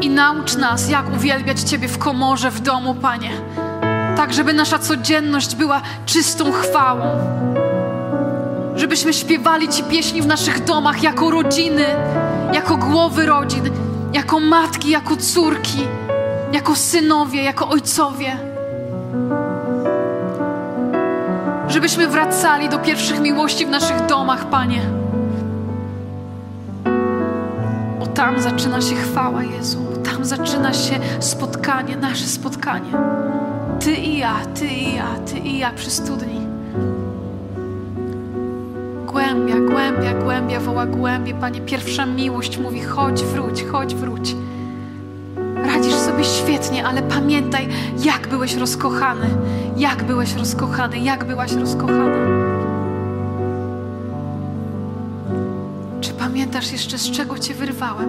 I naucz nas, jak uwielbiać Ciebie w komorze, w domu, Panie. Tak, żeby nasza codzienność była czystą chwałą. Żebyśmy śpiewali Ci pieśni w naszych domach jako rodziny, jako głowy rodzin, jako matki, jako córki, jako synowie, jako ojcowie. żebyśmy wracali do pierwszych miłości w naszych domach, Panie. Bo tam zaczyna się chwała Jezu, tam zaczyna się spotkanie, nasze spotkanie. Ty i ja, Ty i ja, Ty i ja przy studni. Głębia, głębia, głębia woła głębie, Panie. Pierwsza miłość mówi: chodź, wróć, chodź, wróć. Radzisz sobie świetnie, ale pamiętaj, jak byłeś rozkochany, jak byłeś rozkochany, jak byłaś rozkochana. Czy pamiętasz jeszcze, z czego Cię wyrwałem?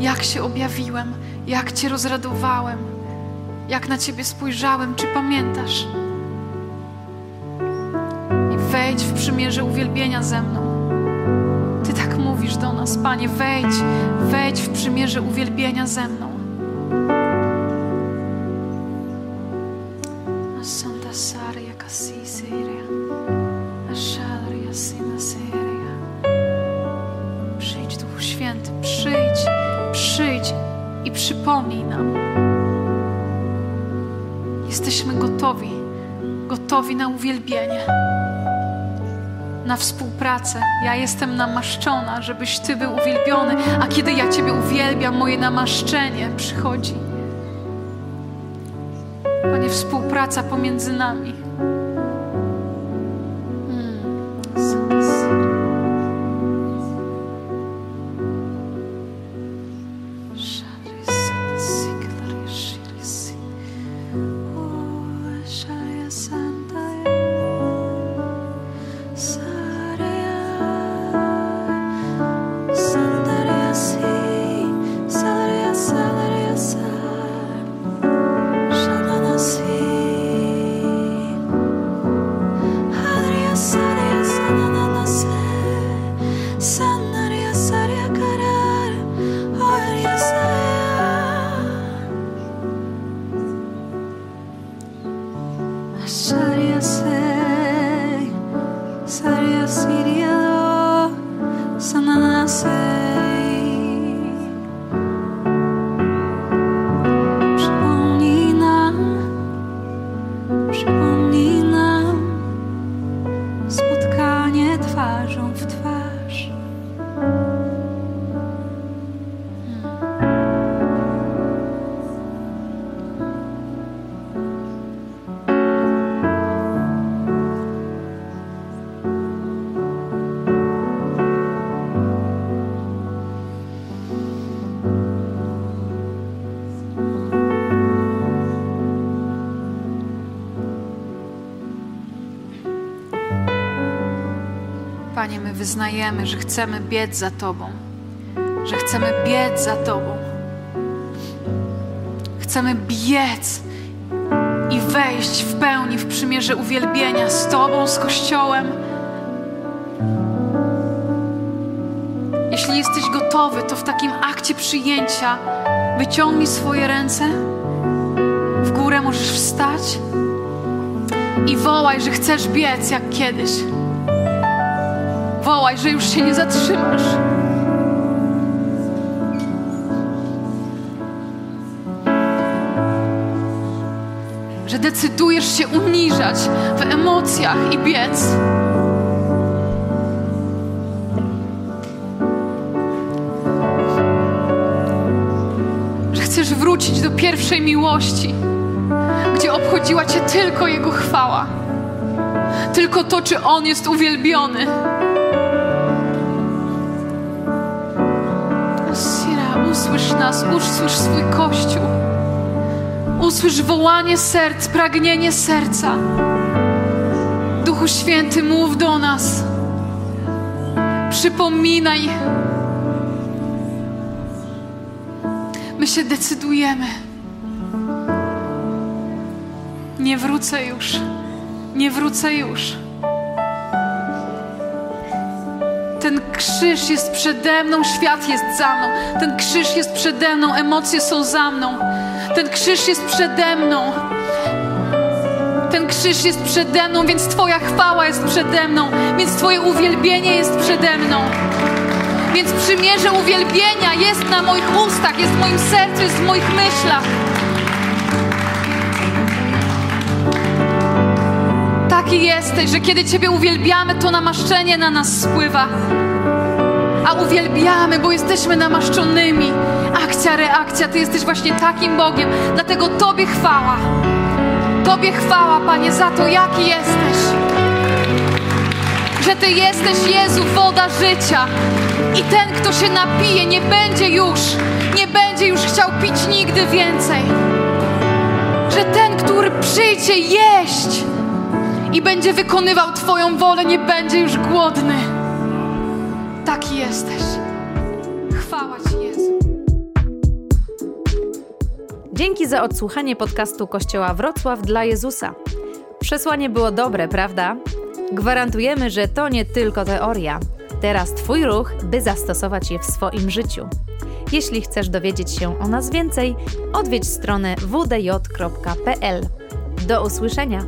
Jak się objawiłem, jak Cię rozradowałem, jak na Ciebie spojrzałem? Czy pamiętasz? w przymierze uwielbienia ze mną. Ty tak mówisz do nas, Panie, wejdź, wejdź w przymierze uwielbienia ze mną. Santa Saria Cassi Seria, Asharia Sina Seria. Przyjdź, Duchu Święty, przyjdź, przyjdź i przypomnij nam. Jesteśmy gotowi, gotowi na uwielbienie na współpracę. Ja jestem namaszczona, żebyś Ty był uwielbiony, a kiedy ja Ciebie uwielbiam, moje namaszczenie przychodzi. Panie, współpraca pomiędzy nami. Panie, my wyznajemy, że chcemy biec za Tobą, że chcemy biec za Tobą. Chcemy biec i wejść w pełni w przymierze uwielbienia z Tobą, z Kościołem. Jeśli jesteś gotowy, to w takim akcie przyjęcia wyciągnij swoje ręce. W górę możesz wstać i wołaj, że chcesz biec jak kiedyś wołaj, że już się nie zatrzymasz. Że decydujesz się uniżać w emocjach i biec. Że chcesz wrócić do pierwszej miłości, gdzie obchodziła Cię tylko Jego chwała. Tylko to, czy On jest uwielbiony. Usłysz nas, usłysz swój Kościół. Usłysz wołanie serc, pragnienie serca. Duchu Święty, mów do nas. Przypominaj. My się decydujemy. Nie wrócę już. Nie wrócę już. Ten krzyż jest przede mną, świat jest za mną. Ten krzyż jest przede mną, emocje są za mną. Ten krzyż jest przede mną. Ten krzyż jest przede mną, więc Twoja chwała jest przede mną, więc Twoje uwielbienie jest przede mną. Więc przymierze uwielbienia jest na moich ustach, jest w moim sercu, jest w moich myślach. Taki jesteś, że kiedy Ciebie uwielbiamy, to namaszczenie na nas spływa. A uwielbiamy, bo jesteśmy namaszczonymi. Akcja, reakcja, Ty jesteś właśnie takim Bogiem. Dlatego Tobie chwała. Tobie chwała, Panie, za to, jaki jesteś. Że Ty jesteś, Jezu, woda życia. I ten, kto się napije, nie będzie już, nie będzie już chciał pić nigdy więcej. Że ten, który przyjdzie jeść, i będzie wykonywał Twoją wolę, nie będzie już głodny. Taki jesteś. Chwała Ci, Jezu. Dzięki za odsłuchanie podcastu Kościoła Wrocław dla Jezusa. Przesłanie było dobre, prawda? Gwarantujemy, że to nie tylko teoria. Teraz Twój ruch, by zastosować je w swoim życiu. Jeśli chcesz dowiedzieć się o nas więcej, odwiedź stronę wdj.pl. Do usłyszenia!